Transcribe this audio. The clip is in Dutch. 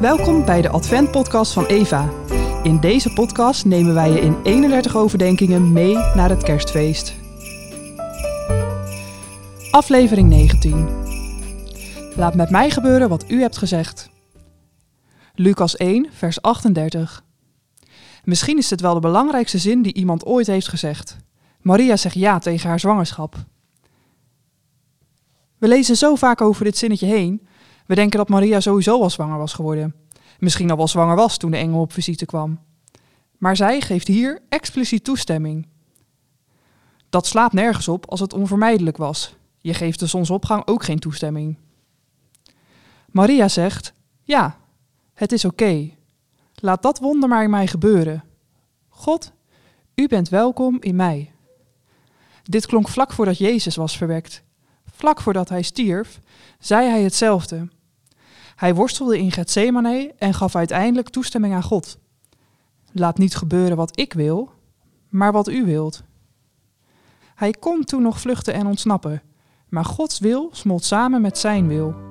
Welkom bij de Advent-podcast van Eva. In deze podcast nemen wij je in 31 overdenkingen mee naar het kerstfeest. Aflevering 19. Laat met mij gebeuren wat u hebt gezegd. Lucas 1, vers 38. Misschien is het wel de belangrijkste zin die iemand ooit heeft gezegd. Maria zegt ja tegen haar zwangerschap. We lezen zo vaak over dit zinnetje heen. We denken dat Maria sowieso al zwanger was geworden. Misschien al wel zwanger was toen de engel op visite kwam. Maar zij geeft hier expliciet toestemming. Dat slaat nergens op als het onvermijdelijk was. Je geeft de zonsopgang ook geen toestemming. Maria zegt: Ja, het is oké. Laat dat wonder maar in mij gebeuren. God, u bent welkom in mij. Dit klonk vlak voordat Jezus was verwekt. Vlak voordat hij stierf, zei hij hetzelfde. Hij worstelde in Gethsemane en gaf uiteindelijk toestemming aan God. Laat niet gebeuren wat ik wil, maar wat u wilt. Hij kon toen nog vluchten en ontsnappen, maar Gods wil smolt samen met zijn wil.